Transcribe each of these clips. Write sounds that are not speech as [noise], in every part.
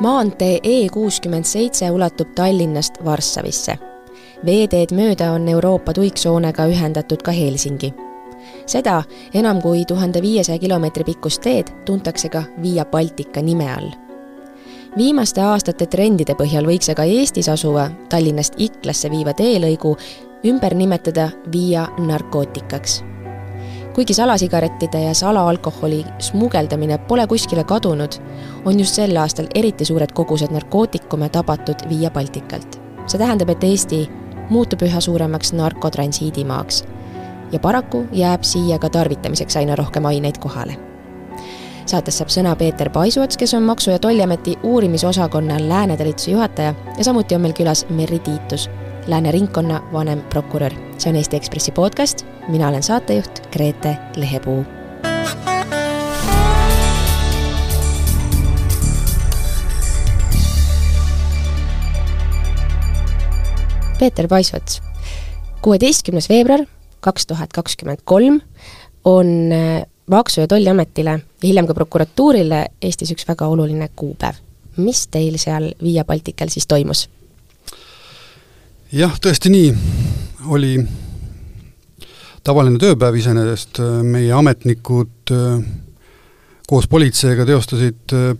maantee E kuuskümmend seitse ulatub Tallinnast Varssavisse. veeteed mööda on Euroopa tuiksoonega ühendatud ka Helsingi. seda enam kui tuhande viiesaja kilomeetri pikkust teed tuntakse ka Via Baltica nime all. viimaste aastate trendide põhjal võiks aga Eestis asuva Tallinnast Iklasse viiva teelõigu ümber nimetada Via Narcoticaks kuigi salasigarettide ja salaalkoholi smugeldamine pole kuskile kadunud, on just sel aastal eriti suured kogused narkootikume tabatud Via Balticalt. see tähendab, et Eesti muutub üha suuremaks narkotransiidimaaks ja paraku jääb siia ka tarvitamiseks aina rohkem aineid kohale. saates saab sõna Peeter Paisuots, kes on Maksu- ja Tolliameti uurimisosakonna Lääne-talituse juhataja ja samuti on meil külas Merri Tiitus, Lääne ringkonna vanemprokurör. see on Eesti Ekspressi podcast, mina olen saatejuht Grete Lehepuu. Peeter Paisvats, kuueteistkümnes veebruar kaks tuhat kakskümmend kolm on äh, Maksu- ja Tolliametile ja hiljem ka prokuratuurile Eestis üks väga oluline kuupäev. mis teil seal Via Baltical siis toimus? jah, tõesti nii, oli tavaline tööpäev iseenesest, meie ametnikud äh, koos politseiga teostasid äh,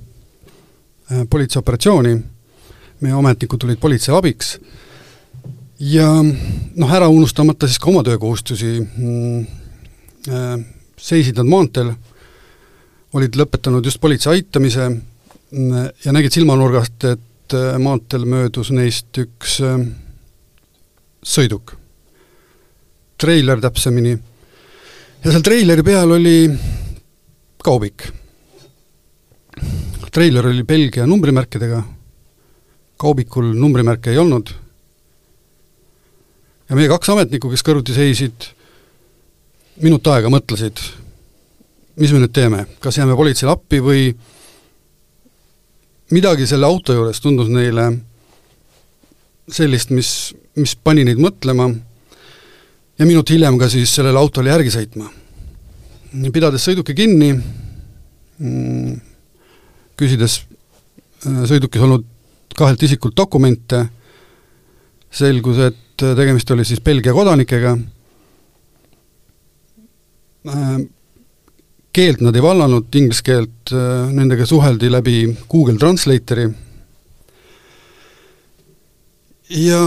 politseioperatsiooni, meie ametnikud tulid politsei abiks. Ja noh, ära unustamata siis ka oma töökohustusi, mm, äh, seisid nad maanteel, olid lõpetanud just politsei aitamise mm, ja nägid silmanurgast, et maanteel möödus neist üks sõiduk, treiler täpsemini, ja seal treileri peal oli kaubik. treiler oli Belgia numbrimärkidega, kaubikul numbrimärke ei olnud. Ja meie kaks ametnikku, kes kõrvuti seisid, minut aega mõtlesid, mis me nüüd teeme, kas jääme politseile appi või midagi selle auto juures tundus neile sellist, mis, mis pani neid mõtlema ja minut hiljem ka siis sellele autole järgi sõitma. pidades sõiduki kinni, mm, küsides äh, sõidukis olnud kahelt isikult dokumente, selgus, et tegemist oli siis Belgia kodanikega, äh, keelt nad ei vallanud, inglise keelt, äh, nendega suheldi läbi Google Translatori ja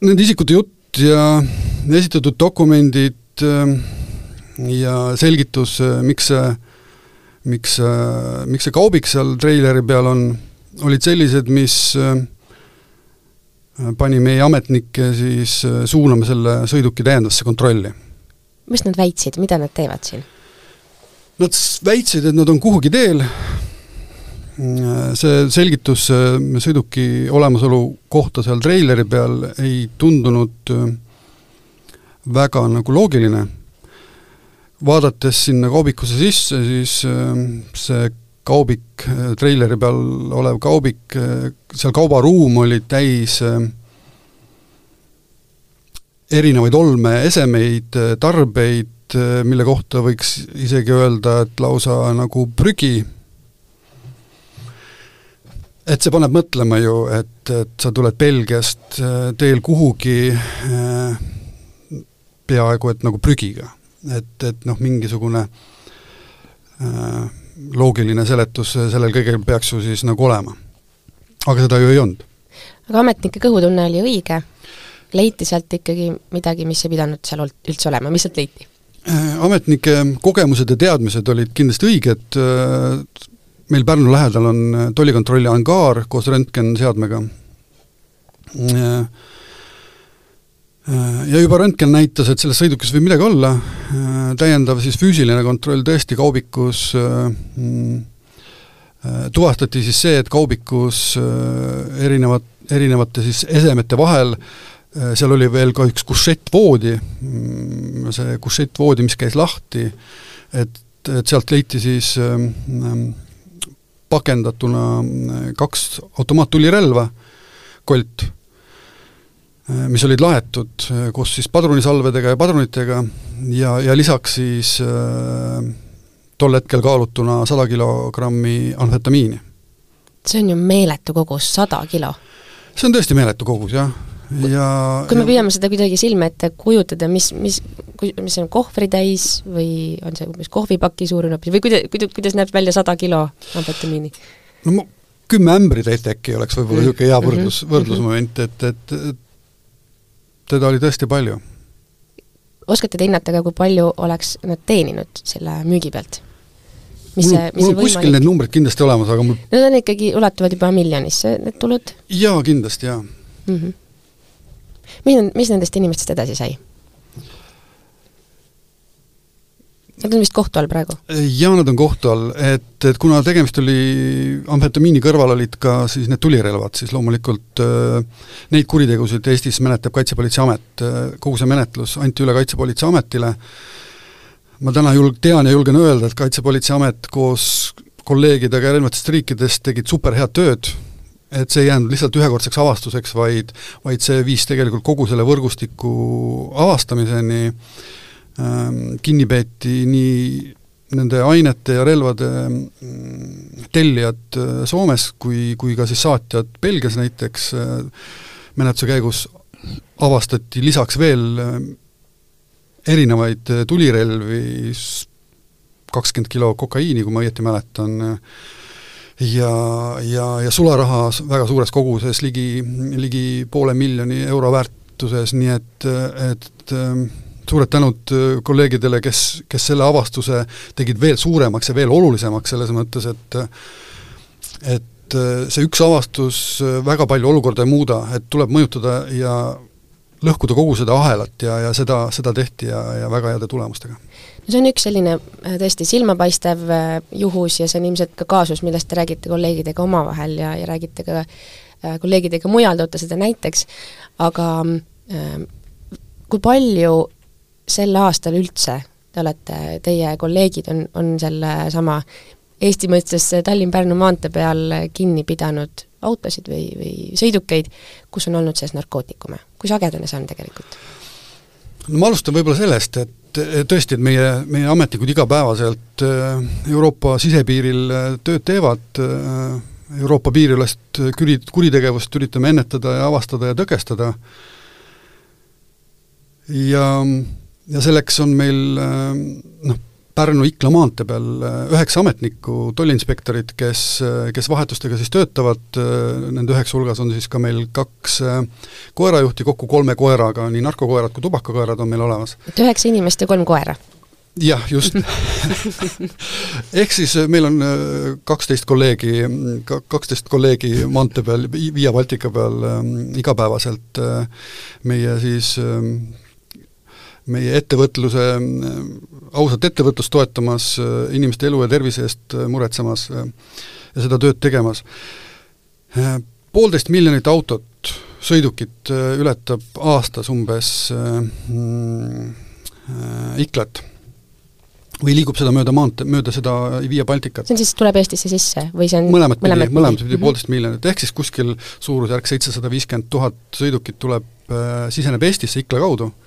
nende isikute jutt ja esitatud dokumendid äh, ja selgitus, äh, miks see, miks, äh, miks see kaubik seal treileri peal on, olid sellised, mis pani meie ametnikke siis suunama selle sõiduki täiendavasse kontrolli. mis nad väitsid, mida nad teevad siin? Nad väitsid, et nad on kuhugi teel, see selgitus sõiduki olemasolu kohta seal treileri peal ei tundunud äh, väga nagu loogiline. vaadates sinna kaubikusse sisse, siis äh, see kaubik, äh, treileri peal olev kaubik, seal kaubaruum oli täis erinevaid olmeesemeid, tarbeid, mille kohta võiks isegi öelda, et lausa nagu prügi et see paneb mõtlema ju, et, et sa tuled Belgiast äh, teel kuhugi äh, peaaegu et nagu prügiga. et, et noh, mingisugune äh, loogiline seletus sellel kõigel peaks ju siis nagu olema. aga seda ju ei olnud. aga ametnike kõhutunne oli õige? leiti sealt ikkagi midagi, mis ei pidanud seal üldse olema, mis sealt leiti? ametnike kogemused ja teadmised olid kindlasti õiged, meil Pärnu lähedal on äh, tollikontrolli angaar koos röntgenseadmega. Äh, ja juba röntgen näitas, et selles sõidukis võib midagi olla, äh, täiendav siis füüsiline kontroll tõesti kaubikus mm, tuvastati siis see, et kaubikus erinevad, erinevate siis esemete vahel seal oli veel ka üks kušettvoodi, mm, see kušettvoodi, mis käis lahti, et, et sealt leiti siis ähm, pakendatuna äh, kaks automaattulirelva, Colt, äh, mis olid laetud äh, koos siis padrunisalvedega ja padrunitega ja, ja lisaks siis äh, tol hetkel kaalutuna sada kilogrammi amfetamiini. see on ju meeletu kogus, sada kilo. see on tõesti meeletu kogus, jah ja kui me püüame seda kuidagi silme ette kujutada, mis, mis, mis on kohvritäis või on see umbes kohvipaki suurune hoopis või kuida-, kuida-, kuidas näeb välja sada kilo amfetamiini? no ma, kümme ämbritäit äkki oleks võib-olla niisugune hea võrdlus, mhm. võrdlusmoment, et, et, et teda oli tõesti palju. oskate te hinnata ka, kui palju oleks nad teeninud selle müügi pealt? mis see, mis see kuskil need numbrid kindlasti olemas, aga mul Need on ikkagi, ulatuvad juba miljonisse, need tulud? jaa, kindlasti, jaa mm. -hmm mis, mis nendest inimestest edasi sai? Nad on vist kohtu all praegu? jaa, nad on kohtu all, et, et kuna tegemist oli, amfetamiini kõrval olid ka siis need tulirelvad, siis loomulikult äh, neid kuritegusid Eestis menetleb Kaitsepolitseiamet äh,, kogu see menetlus anti üle Kaitsepolitseiametile, ma täna julg-, tean ja julgen öelda, et Kaitsepolitseiamet koos kolleegidega erinevatest riikidest tegid superhead tööd, et see ei jäänud lihtsalt ühekordseks avastuseks, vaid, vaid see viis tegelikult kogu selle võrgustiku avastamiseni, ähm, kinni peeti nii nende ainete ja relvade mm, tellijad äh, Soomes kui, kui ka siis saatjad Belgias näiteks, äh, menetluse käigus avastati lisaks veel äh, erinevaid tulirelvi, kakskümmend kilo kokaiini, kui ma õieti mäletan, ja, ja, ja sularaha väga suures koguses, ligi, ligi poole miljoni euro väärtuses, nii et, et ähm, suured tänud äh, kolleegidele, kes, kes selle avastuse tegid veel suuremaks ja veel olulisemaks, selles mõttes, et et äh, see üks avastus äh, väga palju olukorda ei muuda, et tuleb mõjutada ja lõhkuda kogu seda ahelat ja, ja seda, seda tehti ja, ja väga heade tulemustega see on üks selline äh, tõesti silmapaistev äh, juhus ja see on ilmselt ka kaasus, millest te räägite kolleegidega omavahel ja, ja räägite ka äh, kolleegidega mujal, toote seda näiteks, aga äh, kui palju sel aastal üldse te olete, teie kolleegid on, on sellesama Eesti mõistes Tallinn-Pärnu maantee peal kinni pidanud autosid või, või sõidukeid, kus on olnud sees narkootikume. kui sagedane see on tegelikult? no ma alustan võib-olla sellest, et et tõesti, et meie, meie ametnikud igapäevaselt äh, Euroopa sisepiiril äh, tööd teevad, äh, Euroopa piiriülest küri-, kuritegevust üritame ennetada ja avastada ja tõkestada, ja, ja selleks on meil noh, Pärnu-Ikla maantee peal äh, üheksa ametnikku, tolliinspektorit, kes, äh, kes vahetustega siis töötavad, äh, nende üheksa hulgas on siis ka meil kaks koerajuhti, kokku kolme koeraga, nii narkokoerad kui tubakakoerad on meil olemas. et üheksa inimest ja kolm koera? jah, just [laughs] ehk siis meil on kaksteist kolleegi, kaksteist kolleegi maantee peal, Via Baltica peal igapäevaselt meie siis meie ettevõtluse, ausat ettevõtlust toetamas, inimeste elu ja tervise eest muretsemas ja seda tööd tegemas. Poolteist miljonit autot, sõidukit ületab aastas umbes mm, Iklat või liigub seda mööda maantee, mööda seda Via Balticat. see on siis, tuleb Eestisse sisse või see on mõlemat pidi, mõlemat pidi poolteist miljonit, ehk siis kuskil suurusjärk seitsesada viiskümmend tuhat sõidukit tuleb äh,, siseneb Eestisse Ikla kaudu Äh,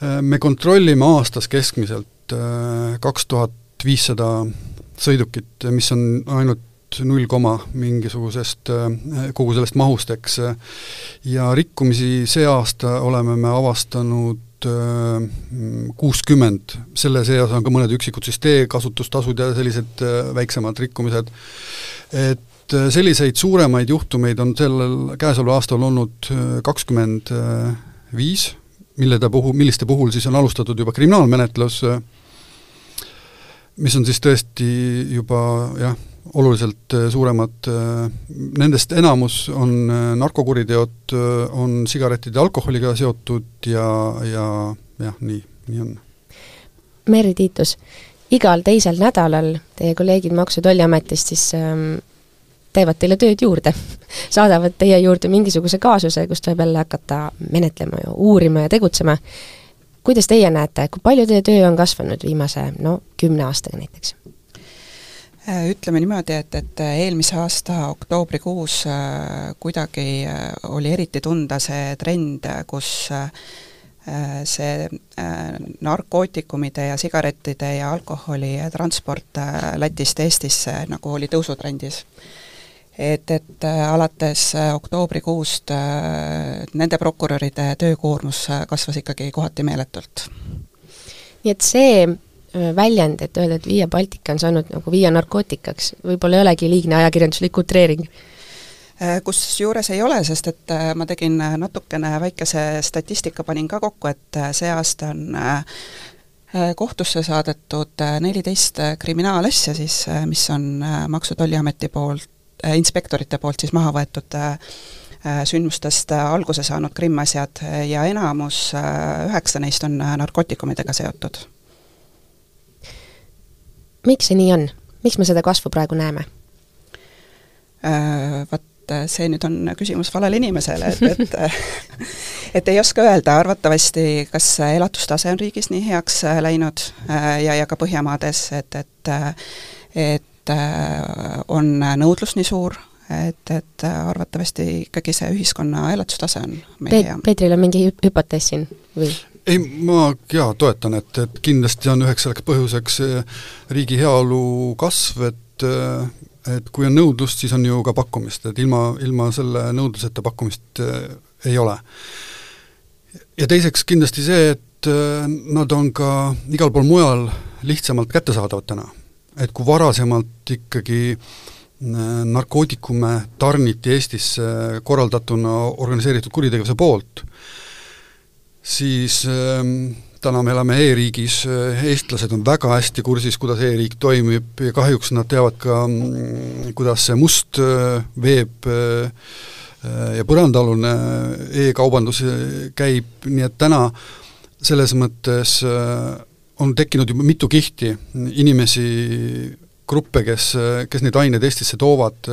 me kontrollime aastas keskmiselt äh, kaks tuhat viissada sõidukit, mis on ainult null koma mingisugusest äh, kogu sellest mahust, eks, ja rikkumisi see aasta oleme me avastanud kuuskümmend, selle seas on ka mõned üksikud siis teekasutustasud ja sellised väiksemad rikkumised, et selliseid suuremaid juhtumeid on sellel, käesoleval aastal olnud kakskümmend viis millede puhul, milliste puhul siis on alustatud juba kriminaalmenetlus, mis on siis tõesti juba jah, oluliselt äh, suuremad, äh, nendest enamus on äh, narkokuriteod, on sigarettide ja alkoholiga seotud ja, ja jah, nii, nii on. Merri Tiitus, igal teisel nädalal teie kolleegid Maksu- ja Tolliametist siis ähm, teevad teile tööd juurde [laughs] saadavad teie juurde mingisuguse kaasuse, kust võib jälle hakata menetlema ja uurima ja tegutsema. kuidas teie näete, kui palju teie töö on kasvanud viimase no kümne aastaga näiteks? Äh, ütleme niimoodi, et, et eelmise aasta oktoobrikuus äh, kuidagi äh, oli eriti tunda see trend, kus see narkootikumide ja sigarettide ja alkoholi transport Lätist Eestisse nagu oli tõusutrendis et, et alates oktoobrikuust nende prokuröride töökoormus kasvas ikkagi kohati meeletult. nii et see väljend, et öelda, et Via Baltica on saanud nagu Via narkootikaks, võib-olla ei olegi liigne ajakirjanduslik utreering? Kusjuures ei ole, sest et ma tegin natukene väikese statistika, panin ka kokku, et see aasta on kohtusse saadetud neliteist kriminaalasja siis, mis on Maksu- ja Tolliameti poolt, inspektorite poolt siis maha võetud sündmustest alguse saanud krimmasjad ja enamus, üheksa neist on narkootikumidega seotud miks see nii on? miks me seda kasvu praegu näeme äh,? Vot see nüüd on küsimus valele inimesele, et, et [laughs] et ei oska öelda, arvatavasti kas elatustase on riigis nii heaks äh, läinud äh, ja, ja ka Põhjamaades, et, et et äh, on nõudlus nii suur, et, et arvatavasti ikkagi see ühiskonna elatustase on meil Peet, hea. Peetril on mingi hüpotees siin või? ei, ma jaa, toetan, et, et kindlasti on üheks selleks põhjuseks eh, riigi heaolu kasv, et eh, et kui on nõudlust, siis on ju ka pakkumist, et ilma, ilma selle nõudluseta pakkumist äh, ei ole. ja teiseks kindlasti see, et äh, nad on ka igal pool mujal lihtsamalt kättesaadavad täna. Et kui varasemalt ikkagi äh, narkootikume tarniti Eestisse korraldatuna organiseeritud kuritegevuse poolt, siis ähm, täna me elame e-riigis, äh, eestlased on väga hästi kursis, kuidas e-riik toimib ja kahjuks nad teavad ka, mm, kuidas see must äh, veeb ja põrandaalune e-kaubandus käib, nii et täna selles mõttes on tekkinud juba mitu kihti inimesi, gruppe, kes, kes neid aineid Eestisse toovad,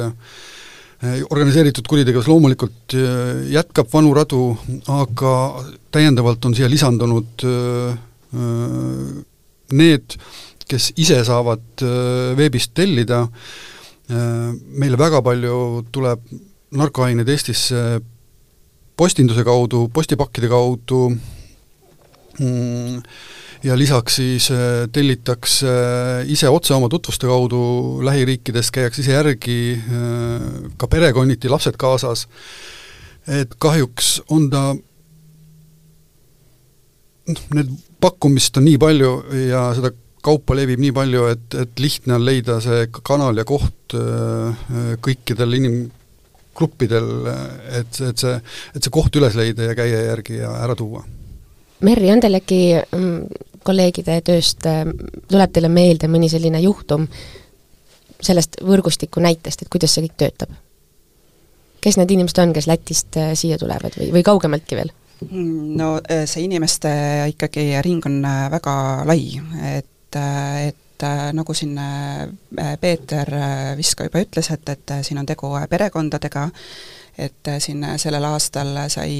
organiseeritud kuritegevus loomulikult äh, jätkab vanu radu, aga täiendavalt on siia lisandunud äh, äh, need, kes ise saavad veebist tellida, meile väga palju tuleb narkoaineid Eestisse postinduse kaudu, postipakkide kaudu. Mm,, ja lisaks siis äh, tellitakse äh, ise otse oma tutvuste kaudu lähiriikidest, käiakse ise järgi, äh, ka perekonniti, lapsed kaasas, et kahjuks on ta noh, need pakkumist on nii palju ja seda kaupa levib nii palju, et, et lihtne on leida see kanal ja koht kõikidel inimgruppidel, et, et see, et see koht üles leida ja käia järgi ja ära tuua. Merri, on teil äkki mm, kolleegide tööst äh, tuleb teile meelde mõni selline juhtum sellest võrgustiku näitest, et kuidas see kõik töötab? kes need inimesed on, kes Lätist äh, siia tulevad või, või kaugemaltki veel? no äh, see inimeste ikkagi ring on väga lai, et, et nagu siin Peeter vist ka juba ütles, et, et siin on tegu perekondadega, et siin sellel aastal sai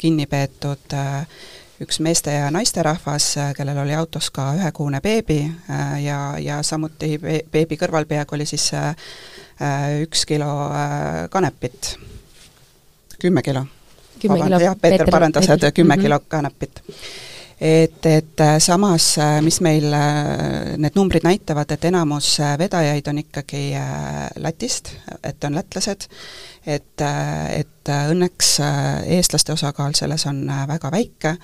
kinni peetud äh, üks meeste ja naisterahvas, kellel oli autos ka ühekuune beebi äh, ja, ja samuti beebi kõrvalpeaga oli siis äh, üks kilo äh, kanepit, kümme kilo. jah, Peeter parandas, et kümme mm -hmm. kilo kanepit et, et samas, mis meil need numbrid näitavad, et enamus vedajaid on ikkagi Lätist, et on lätlased, et, et õnneks eestlaste osakaal selles on väga väike.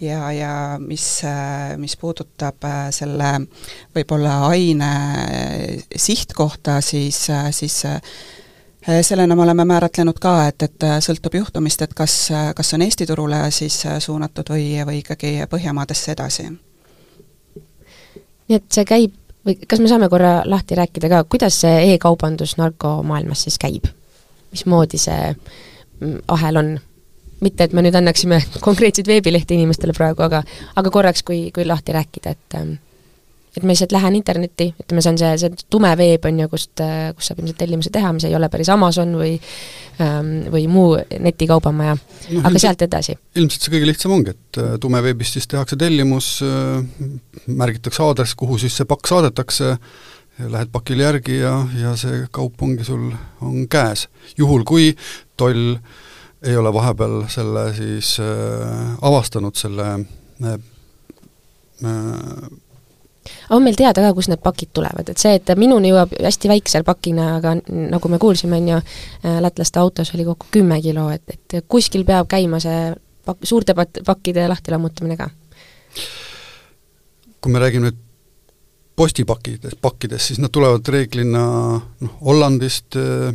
Ja, ja mis, mis puudutab selle võib-olla aine sihtkohta, siis, siis sellena me oleme määratlenud ka, et, et sõltub juhtumist, et kas, kas on Eesti turule siis suunatud või, või ikkagi Põhjamaadesse edasi. nii et see käib, või kas me saame korra lahti rääkida ka, kuidas see e-kaubandus narkomaailmas siis käib? mismoodi see mm, ahel on? mitte, et me nüüd annaksime [laughs] konkreetseid veebilehti inimestele praegu, aga aga korraks, kui, kui lahti rääkida, et ähm, et ma lihtsalt lähen internetti, ütleme, see on see, see tume veeb, on ju, kust, kus saab ilmselt tellimuse teha, mis ei ole päris Amazon või ähm, või muu netikaubamaja no,, aga sealt edasi. ilmselt see kõige lihtsam ongi, et äh, tumeveebist siis tehakse tellimus, äh, märgitakse aadress, kuhu siis see pakk saadetakse, lähed pakile järgi ja, ja see kaup ongi sul, on käes. juhul, kui toll ei ole vahepeal selle siis äh, avastanud, selle äh, äh on meil teada ka, kust need pakid tulevad, et see, et minuni jõuab hästi väiksel pakina, aga nagu me kuulsime, on ju, äh, lätlaste autos oli kokku kümme kilo, et, et kuskil peab käima see pak-, suurte pat-, pakkide lahtilammutamine ka? kui me räägime nüüd postipakkides, pakkidest, siis nad tulevad reeglina noh, Hollandist äh,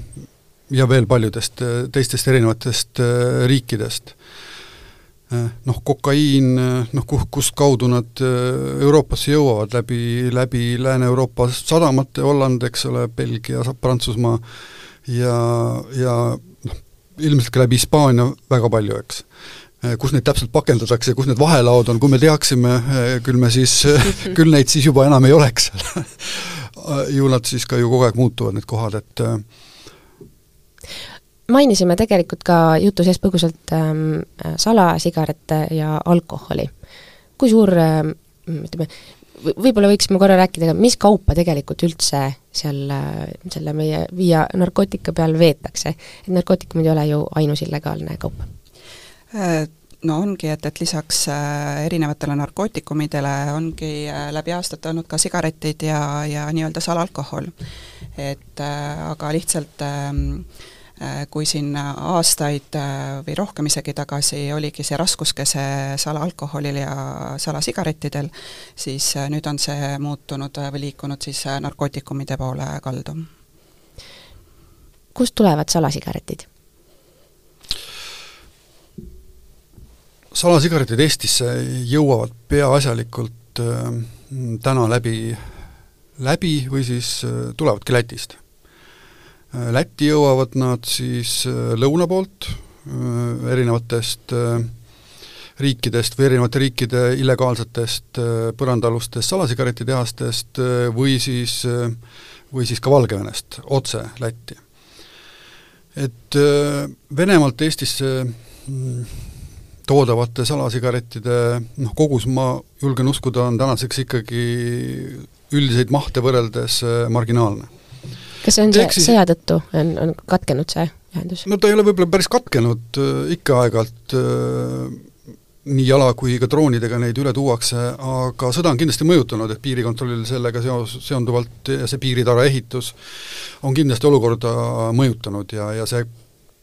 ja veel paljudest äh, teistest erinevatest riikidest noh, kokaiin, eh, noh, kuh-, kust kaudu nad eh, Euroopasse jõuavad, läbi, läbi Lääne-Euroopa sadamate, Holland, eks ole, Belgia, Prantsusmaa ja, ja noh, ilmselt ka läbi Hispaania väga palju, eks. kus neid täpselt pakendatakse, kus need vahelaod on, kui me teaksime, küll me siis, [laughs] küll neid siis juba enam ei oleks [laughs] ju nad siis ka ju kogu aeg muutuvad, need kohad, et mainisime tegelikult ka jutu sees põgusalt ähm, salasigarette ja alkoholi. kui suur ähm, ütleme, võib-olla võiksime korra rääkida ka, mis kaupa tegelikult üldse seal selle meie Via narkootika peal veetakse, et narkootikumid ei ole ju ainus illegaalne kaup? Äh, no ongi, et, et lisaks äh, erinevatele narkootikumidele ongi äh, läbi aastate olnud ka sigaretid ja, ja nii-öelda salalkohol. et aga lihtsalt äh, Äh, kui siin aastaid äh, või rohkem isegi tagasi oligi see raskuskese salaalkoholil ja salasigarettidel, siis äh, nüüd on see muutunud või liikunud siis narkootikumide poole kaldu. kust tulevad salasigaretid? salasigaretid Eestisse jõuavad peaasjalikult äh, täna läbi, läbi või siis äh, tulevadki Lätist Äh, Lätti jõuavad nad siis äh, lõuna poolt, äh, erinevatest riikidest või erinevate riikide illegaalsetest põrandaalustest salasigaretitehastest või siis, või siis ka Valgevenest otse Lätti. et Venemaalt Eestisse mm, toodavate salasigarettide noh, kogus ma julgen uskuda, on tänaseks ikkagi üldiseid mahte võrreldes marginaalne kas see on see siis... sõja tõttu, on, on katkenud see ühendus? no ta ei ole võib-olla päris katkenud, äh, ikka aeg-ajalt äh, nii jala kui ka droonidega neid üle tuuakse, aga sõda on kindlasti mõjutanud, et piirikontrollil sellega seos, seonduvalt see piiritara ehitus on kindlasti olukorda mõjutanud ja, ja see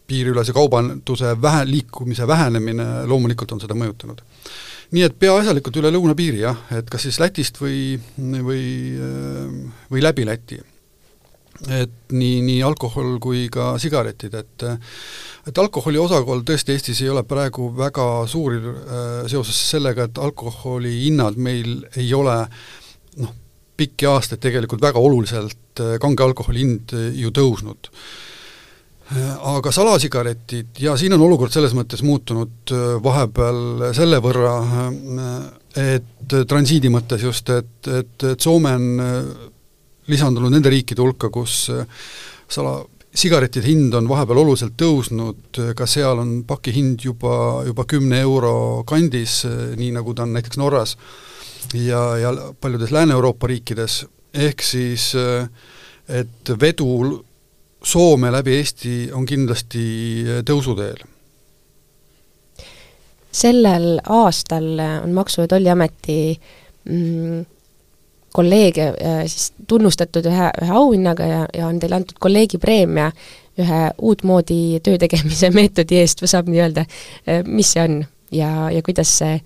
piiriülese kaubanduse vähe, liikumise vähenemine loomulikult on seda mõjutanud. nii et peaasjalikult üle lõunapiiri jah, et kas siis Lätist või, või, äh, või läbi Läti et nii, nii alkohol kui ka sigaretid, et et alkoholi osakaal tõesti Eestis ei ole praegu väga suur äh, seoses sellega, et alkoholi hinnad meil ei ole noh, pikki aastaid tegelikult väga oluliselt äh, kange alkoholi hind äh, ju tõusnud. Aga salasigaretid, ja siin on olukord selles mõttes muutunud vahepeal selle võrra, et transiidi mõttes just, et, et, et Soome on lisandunud nende riikide hulka, kus äh, sala, sigaretide hind on vahepeal oluliselt tõusnud, ka seal on paki hind juba, juba kümne euro kandis, äh, nii nagu ta on näiteks Norras ja, ja paljudes Lääne-Euroopa riikides, ehk siis äh, et vedu Soome läbi Eesti on kindlasti tõusuteel. sellel aastal on Maksu- ja Tolliameti mm, kolleege äh, siis tunnustatud ühe, ühe auhinnaga ja, ja on teile antud kolleegipreemia ühe uutmoodi töö tegemise [laughs] meetodi eest, saab nii öelda, äh, mis see on ja, ja kuidas see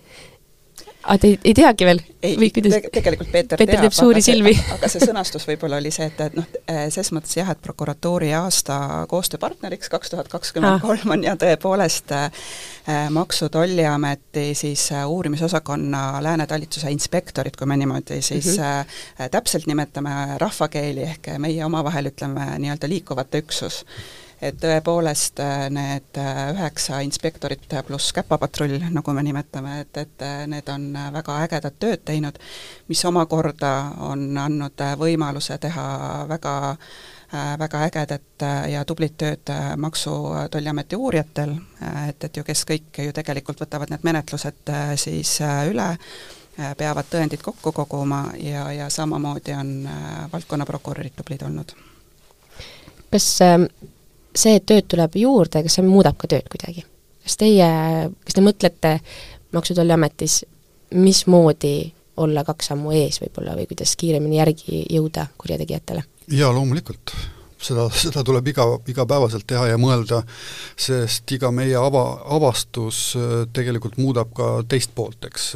aa, te ei, ei teagi veel? või kuidas te? tegelikult Peeter, Peeter teab, teeb suuri silmi. aga see sõnastus võib-olla oli see, et, et noh, eh, ses mõttes jah, et prokuratuuri aasta koostööpartneriks kaks tuhat kakskümmend kolm on ja tõepoolest äh, Maksu- Tolliameti siis äh, uurimisosakonna Lääne talituse inspektorid, kui me niimoodi siis mm -hmm. äh, täpselt nimetame rahvakeeli, ehk meie omavahel ütleme nii-öelda liikuvate üksus et tõepoolest äh, need äh, üheksa inspektorit pluss käpapatrull, nagu me nimetame, et, et äh, need on väga ägedat tööd teinud, mis omakorda on andnud võimaluse teha väga väga ägedat ja tublit tööd Maksu- Tolliameti uurijatel, et, et ju kes kõik ju tegelikult võtavad need menetlused siis üle, peavad tõendid kokku koguma ja, ja samamoodi on valdkonnaprokurörid tublid olnud. kas see, et tööd tuleb juurde, kas see muudab ka tööd kuidagi? kas teie, kas te mõtlete Maksu- ja Tolliametis, mismoodi olla kaks sammu ees võib-olla või kuidas kiiremini järgi jõuda kurjategijatele? jaa, loomulikult. seda, seda tuleb iga, igapäevaselt teha ja mõelda, sest iga meie ava, avastus äh, tegelikult muudab ka teist poolt, eks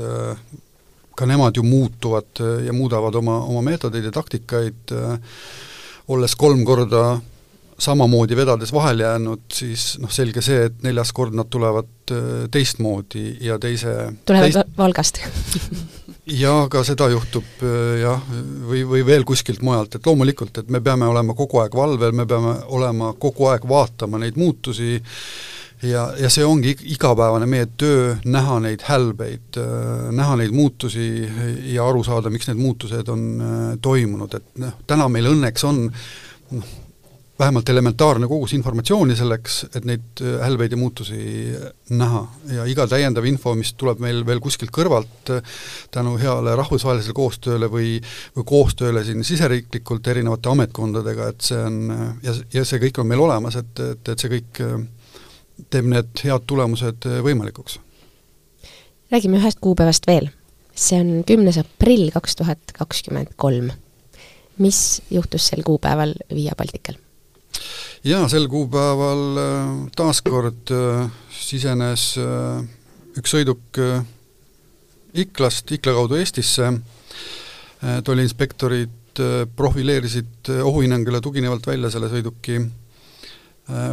ka nemad ju muutuvad ja muudavad oma, oma meetodeid ja taktikaid, olles kolm korda samamoodi vedades vahele jäänud, siis noh, selge see, et neljas kord nad tulevad äh, teistmoodi ja teise tulevad teist... Valgast. [laughs] Jaa, ka seda juhtub äh, jah, või, või veel kuskilt mujalt, et loomulikult, et me peame olema kogu aeg valvel, me peame olema kogu aeg vaatama neid muutusi ja, ja see ongi igapäevane meie töö, näha neid hälbeid, äh, näha neid muutusi ja aru saada, miks need muutused on toimunud, et noh, täna meil õnneks on noh, vähemalt elementaarne kogus informatsiooni selleks, et neid äh, hälbeid ja muutusi näha ja iga täiendav info, mis tuleb meil veel kuskilt kõrvalt äh, tänu heale rahvusvahelisele koostööle või, või koostööle siin siseriiklikult erinevate ametkondadega, et see on ja, ja see kõik on meil olemas, et, et, et see kõik äh, teeb need head tulemused võimalikuks. räägime ühest kuupäevast veel. see on kümnes aprill kaks tuhat kakskümmend kolm. mis juhtus sel kuupäeval Via Baltical? Jaa, sel kuupäeval äh, taas kord äh, sisenes äh, üks sõiduk Iklast, Ikla kaudu Eestisse, tolliinspektorid profileerisid ohuhinnangule tuginevalt välja selle sõiduki,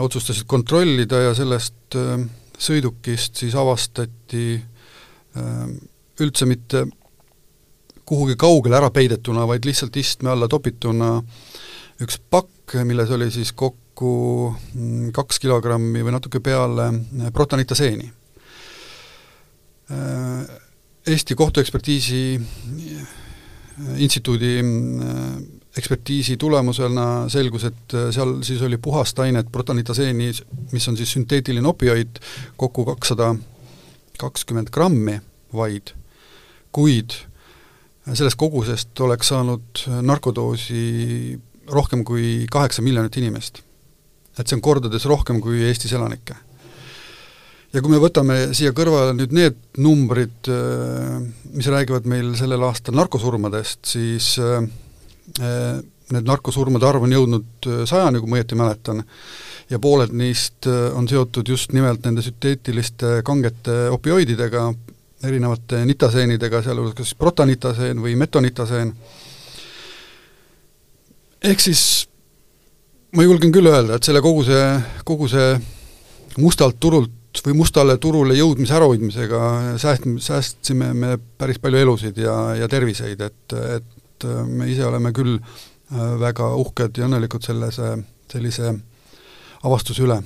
otsustasid kontrollida ja sellest sõidukist siis avastati üldse mitte kuhugi kaugele ära peidetuna, vaid lihtsalt istme alla topituna üks pakk, milles oli siis kokku kokku mm, kaks kilogrammi või natuke peale eh, protonitaseeni. Eh, Eesti Kohtuekspertiisi eh, instituudi ekspertiisi tulemusena selgus, et seal siis oli puhast ainet protonitaseeni, mis on siis sünteetiline opioid, kokku kakssada kakskümmend grammi vaid, kuid sellest kogusest oleks saanud narkodoosi rohkem kui kaheksa miljonit inimest et see on kordades rohkem kui Eestis elanikke. ja kui me võtame siia kõrvale nüüd need numbrid, äh, mis räägivad meil sellel aastal narkosurmadest, siis äh, äh, need narkosurmade arv on jõudnud sajani, kui ma õieti mäletan, ja pooled neist on seotud just nimelt nende sünteetiliste kangete opioididega, erinevate nitaseenidega, sealhulgas kas protanitaseen või metonitaseen, ehk siis ma julgen küll öelda, et selle kogu see, kogu see mustalt turult või mustale turule jõudmise ärahoidmisega sääst-, säästsime me päris palju elusid ja, ja terviseid, et, et me ise oleme küll äh, väga uhked ja õnnelikud sellise, sellise avastuse üle.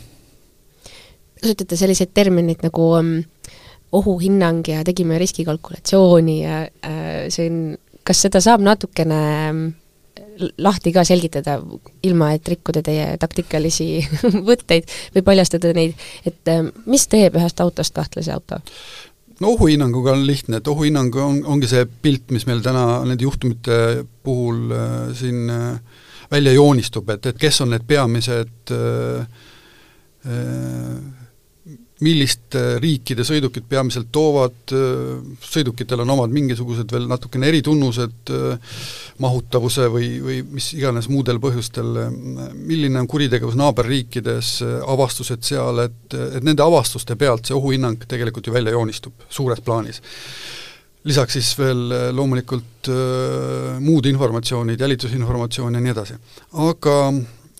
kasutate selliseid termineid nagu um, ohuhinnang ja tegime riskikalkulatsiooni ja äh, see on, kas seda saab natukene um, lahti ka selgitada, ilma et rikkuda teie taktikalisi [laughs] võtteid või paljastada neid, et äh, mis teeb ühest autost kahtlase auto? no ohuhinnanguga on lihtne, et ohuhinnang on, ongi see pilt, mis meil täna nende juhtumite puhul äh, siin äh, välja joonistub, et, et kes on need peamised äh, äh, milliste riikide sõidukid peamiselt toovad, sõidukitel on omad mingisugused veel natukene eritunnused, mahutavuse või, või mis iganes muudel põhjustel, milline on kuritegevus naaberriikides, avastused seal, et, et nende avastuste pealt see ohuhinnang tegelikult ju välja joonistub suures plaanis. lisaks siis veel loomulikult äh, muud informatsioonid, jälitusinformatsioon ja nii edasi. aga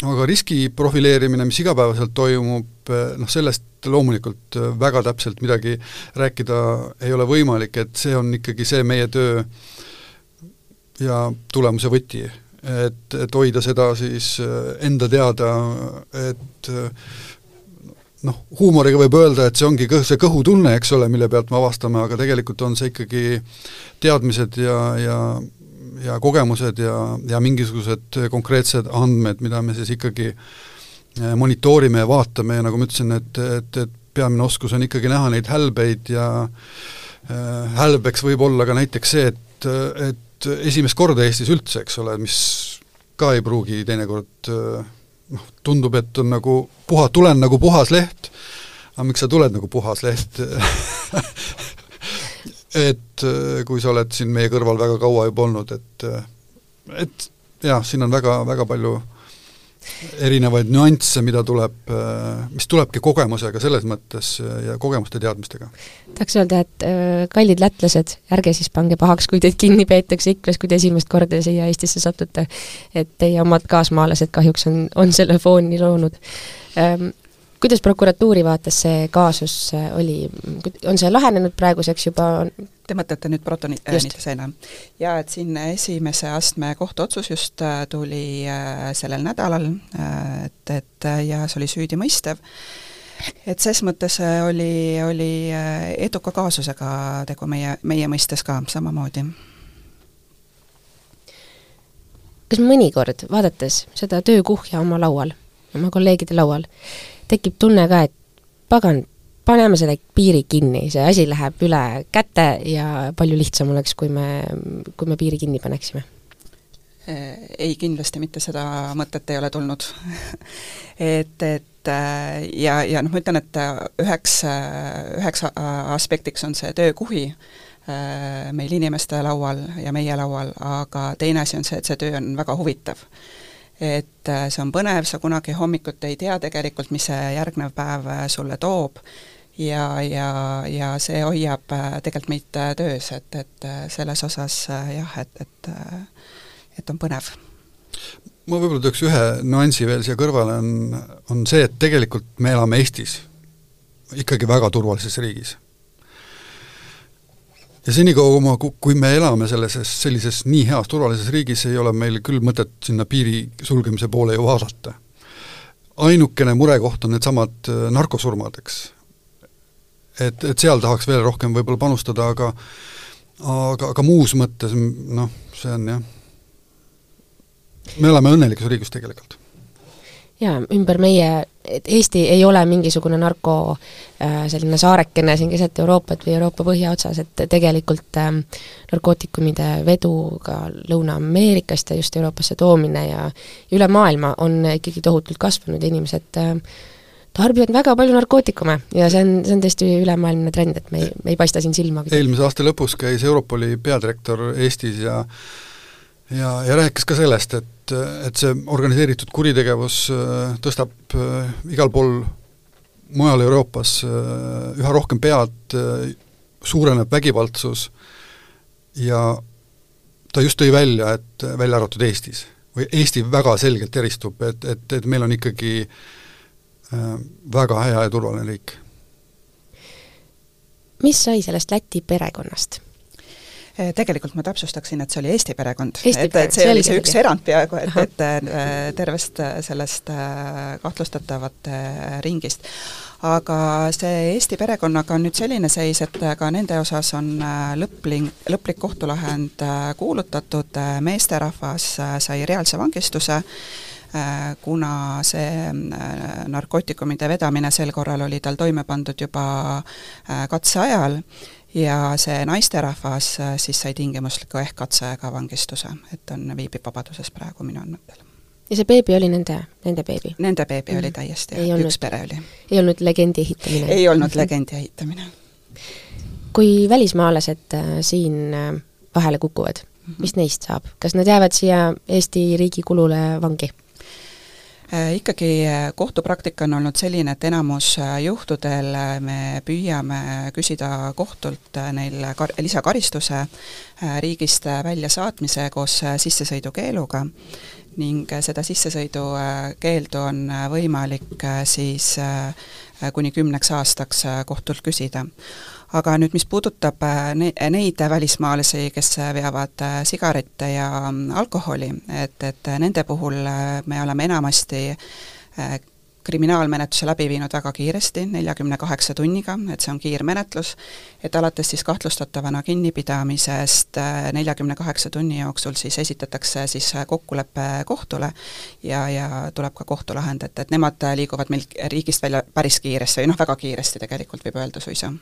aga riski profileerimine, mis igapäevaselt toimub, noh sellest loomulikult väga täpselt midagi rääkida ei ole võimalik, et see on ikkagi see meie töö ja tulemuse võti. et, et hoida seda siis enda teada, et noh, huumoriga võib öelda, et see ongi kõh-, see kõhutunne, eks ole, mille pealt me avastame, aga tegelikult on see ikkagi teadmised ja, ja ja kogemused ja, ja mingisugused konkreetsed andmed, mida me siis ikkagi eh, monitoorime ja vaatame ja nagu ma ütlesin, et, et, et peamine oskus on ikkagi näha neid hälbeid ja äh, hälbeks võib olla ka näiteks see, et, et esimest korda Eestis üldse, eks ole, mis ka ei pruugi teinekord noh, tundub, et on nagu puha, tulen nagu puhas leht, aga miks sa tuled nagu puhas leht? [laughs] Et äh, kui sa oled siin meie kõrval väga kaua juba olnud, et et jah, siin on väga, väga palju erinevaid nüansse, mida tuleb, mis tulebki kogemusega selles mõttes ja kogemuste teadmistega. tahaks öelda, et kallid lätlased, ärge siis pange pahaks, kui teid kinni peetakse Iklas, kui te esimest korda siia Eestisse satute. et teie omad kaasmaalased kahjuks on, on selle fooni loonud kuidas prokuratuuri vaates see kaasus äh, oli, on see lahenenud praeguseks juba? Te mõtlete nüüd protoniteseena? jaa, et siin esimese astme kohtuotsus just äh, tuli äh, sellel nädalal, et, et ja see oli süüdimõistev, et ses mõttes oli, oli eduka kaasusega tegu meie, meie mõistes ka samamoodi. kas mõnikord, vaadates seda töökuhja oma laual, oma kolleegide laual, tekib tunne ka, et pagan, paneme selle piiri kinni, see asi läheb üle käte ja palju lihtsam oleks, kui me, kui me piiri kinni paneksime. Äh, ei, kindlasti mitte seda mõtet ei ole tulnud. [laughs] Et, et äh, ja, ja noh, ma ütlen, et üheks, üheks aspektiks on see töökuhi äh, meil inimeste laual ja meie laual, aga teine asi on see, et see töö on väga huvitav et äh, see on põnev, sa kunagi hommikuti ei tea tegelikult, mis see järgnev päev äh, sulle toob ja, ja, ja see hoiab äh, tegelikult meid töös, et, et selles osas jah, et, et et on põnev. ma võib-olla tooks ühe nüansi veel siia kõrvale, on, on see, et tegelikult me elame Eestis, ikkagi väga turvalises riigis ja senikaua, kui me elame selles, sellises nii heas turvalises riigis, ei ole meil küll mõtet sinna piiri sulgemise poole ju vaadata. ainukene murekoht on needsamad äh, narkosurmad, eks. et, et seal tahaks veel rohkem võib-olla panustada, aga aga, aga muus mõttes noh, see on jah, me elame õnnelikus riigis tegelikult jaa, ümber meie, et Eesti ei ole mingisugune narko äh, selline saarekene siin keset Euroopat või Euroopa põhjaotsas, et tegelikult äh, narkootikumide vedu ka Lõuna-Ameerikast ja just Euroopasse toomine ja üle maailma on ikkagi tohutult kasvanud ja inimesed äh, tarbivad väga palju narkootikume ja see on, see on tõesti ülemaailmne trend, et me ei, me ei paista siin silma. eelmise aasta lõpus käis Europoli peadirektor Eestis ja ja, ja rääkis ka sellest, et et, et see organiseeritud kuritegevus äh, tõstab äh, igal pool mujal Euroopas äh, üha rohkem pead, suureneb vägivaldsus ja ta just tõi välja, et välja arvatud Eestis, või Eesti väga selgelt eristub, et, et, et meil on ikkagi väga hea ja turvaline riik. mis sai sellest Läti perekonnast? Eh, tegelikult ma täpsustaksin, et see oli Eesti perekond. et, et see oli see üks erand peaaegu, et, et eh, tervest eh, sellest kahtlustatavate ringist. aga see Eesti perekonnaga on nüüd selline seis, et ka nende osas on lõplik, lõplik kohtulahend kuulutatud, meesterahvas sai reaalse vangistuse, kuna see narkootikumide vedamine sel korral oli tal toime pandud juba katse ajal ja see naisterahvas äh, siis sai tingimusliku ehk katseajaga vangistuse, et on, viibib vabaduses praegu minu andmetel. ja see beebi oli nende, nende beebi? Nende beebi mm oli täiesti, üks pere oli. ei olnud legendi ehitamine? ei olnud legendi ehitamine. [laughs] kui välismaalased äh, siin äh, vahele kukuvad mm, -hmm. mis neist saab, kas nad jäävad siia Eesti riigi kulule vangi? Äh, ikkagi äh, kohtupraktika on olnud selline, et enamus äh, juhtudel me püüame küsida kohtult neil kar-, lisakaristuse riigist väljasaatmise koos sissesõidukeeluga ning seda sissesõidukeeldu on võimalik siis kuni kümneks aastaks kohtult küsida. Aga nüüd, mis puudutab äh, ne-, neid välismaalasi, kes veavad äh, sigarette ja mm, alkoholi, et, et nende puhul äh, me oleme enamasti kriminaalmenetluse läbi viinud väga kiiresti, neljakümne kaheksa tunniga, et see on kiirmenetlus, et alates siis kahtlustatavana kinnipidamisest neljakümne kaheksa tunni jooksul siis esitatakse siis kokkulepe kohtule ja, ja tuleb ka kohtulahend, et, et nemad liiguvad meil riigist välja päris kiiresti või noh, väga kiiresti tegelikult võib öelda suisa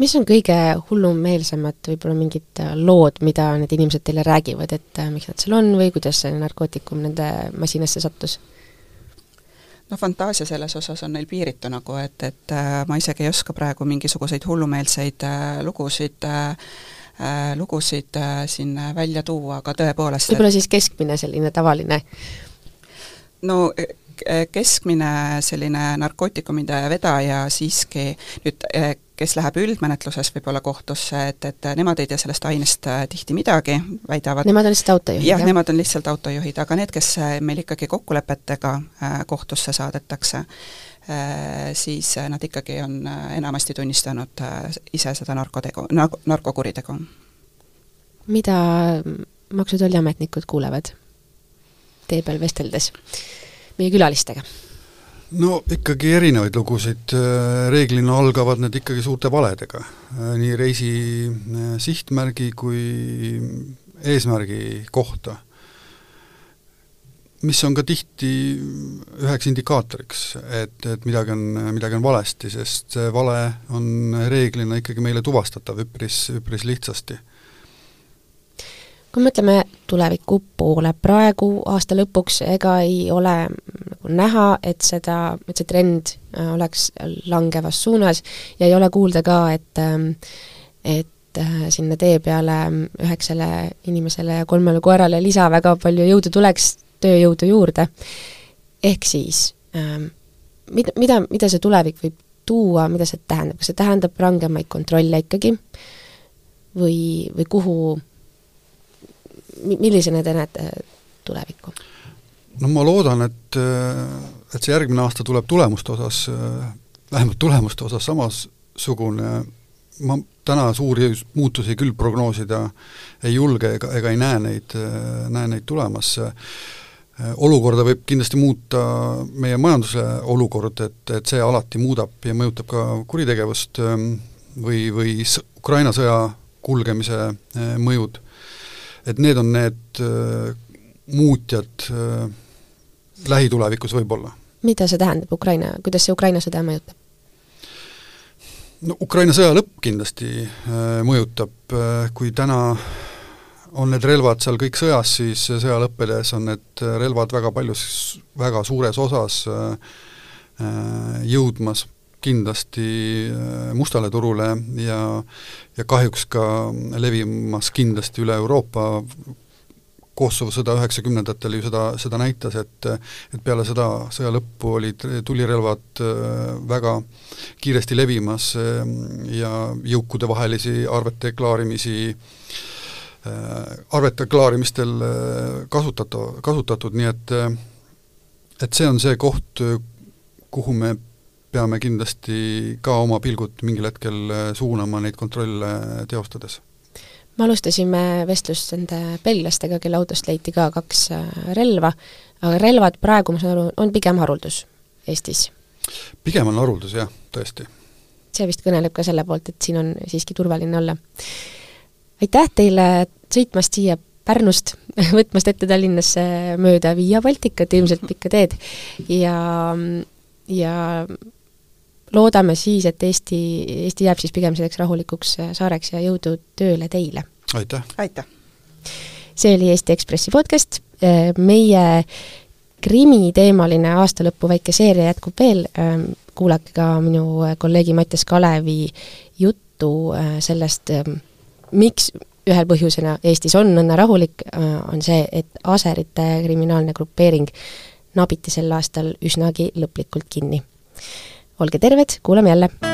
mis on kõige hullumeelsemad võib-olla mingid äh, lood, mida need inimesed teile räägivad, et äh, miks nad seal on või kuidas see narkootikum nende masinasse sattus? No fantaasia selles osas on neil piiritu nagu, et, et äh, ma isegi ei oska praegu mingisuguseid hullumeelseid äh, lugusid äh, lugusid siin välja tuua, aga tõepoolest võib-olla siis keskmine selline tavaline? no keskmine selline narkootikumide vedaja siiski nüüd, kes läheb üldmenetluses võib-olla kohtusse, et, et nemad ei tea sellest ainest äh, tihti midagi, väidavad Nemad on lihtsalt autojuhid? jah, nemad on lihtsalt autojuhid, aga need, kes äh, meil ikkagi kokkulepetega äh, kohtusse saadetakse, siis nad ikkagi on enamasti tunnistanud ise seda narkotegu, narko, narkokuritegu. mida Maksu- ja Tolliametnikud kuulevad tee peal vesteldes? meie külalistega? No ikkagi erinevaid lugusid, reeglina algavad need ikkagi suurte valedega, nii reisi eh, sihtmärgi kui eesmärgi kohta. mis on ka tihti üheks indikaatoriks, et, et midagi on, midagi on valesti, sest see vale on reeglina ikkagi meile tuvastatav üpris, üpris lihtsasti kui mõtleme tuleviku poole, praegu aasta lõpuks ega ei ole nagu näha, et seda, et see trend äh, oleks langevas suunas ja ei ole kuulda ka, et ähm, et äh, sinna tee peale üheksale inimesele ja kolmele koerale lisa väga palju jõudu tuleks, tööjõudu juurde. ehk siis ähm, mida, mida, mida see tulevik võib tuua, mida see tähendab, kas see tähendab rangemaid kontrolle ikkagi või, või kuhu millisena te näete tulevikku? no ma loodan, et, et see järgmine aasta tuleb tulemuste osas, vähemalt tulemuste osas samasugune, ma täna suuri muutusi küll prognoosida ei julge ega, ega ei näe neid, näe neid tulemas. olukorda võib kindlasti muuta meie majanduse olukord, et, et see alati muudab ja mõjutab ka kuritegevust või, või Ukraina sõja kulgemise mõjud et need on need äh, muutjad äh, lähitulevikus võib-olla. mida see tähendab, Ukraina, kuidas see Ukraina sõda mõjutab? no Ukraina sõja lõpp kindlasti äh, mõjutab, kui täna on need relvad seal kõik sõjas, siis sõja lõppedes on need relvad väga paljus, väga suures osas jõudmas kindlasti äh, mustale turule ja ja kahjuks ka levimas kindlasti üle Euroopa, Kosovo sõda üheksakümnendatel ju seda, seda näitas, et et peale sõda, sõja lõppu olid tulirelvad äh, väga kiiresti levimas äh, ja jõukudevahelisi arvete klaarimisi arvete klaarimistel kasutata, kasutatud, nii et et see on see koht, kuhu me peame kindlasti ka oma pilgud mingil hetkel äh, suunama neid kontrolle teostades. me alustasime vestlust nende belglastega, kelle autost leiti ka kaks äh, relva, aga relvad praegu, ma saan aru, on pigem haruldus Eestis? pigem on haruldus jah, tõesti. see vist kõneleb ka selle poolt, et siin on siiski turvaline olla. aitäh teile sõitmast siia Pärnust, [laughs] võtmast ette Tallinnasse mööda Via Balticat, ilmselt pikka teed, ja, ja loodame siis, et Eesti, Eesti jääb siis pigem selleks rahulikuks äh, saareks ja jõudu tööle teile! aitäh! aitäh! see oli Eesti Ekspressi podcast, äh, meie krimiteemaline aastalõpu väike seeria jätkub veel, ähm, kuulake ka minu kolleegi Mattias Kalevi juttu äh, sellest, ähm, miks ühel põhjusena Eestis on õnne rahulik, on see, et aserite kriminaalne grupeering nabiti sel aastal üsnagi lõplikult kinni olge terved, kuulame jälle!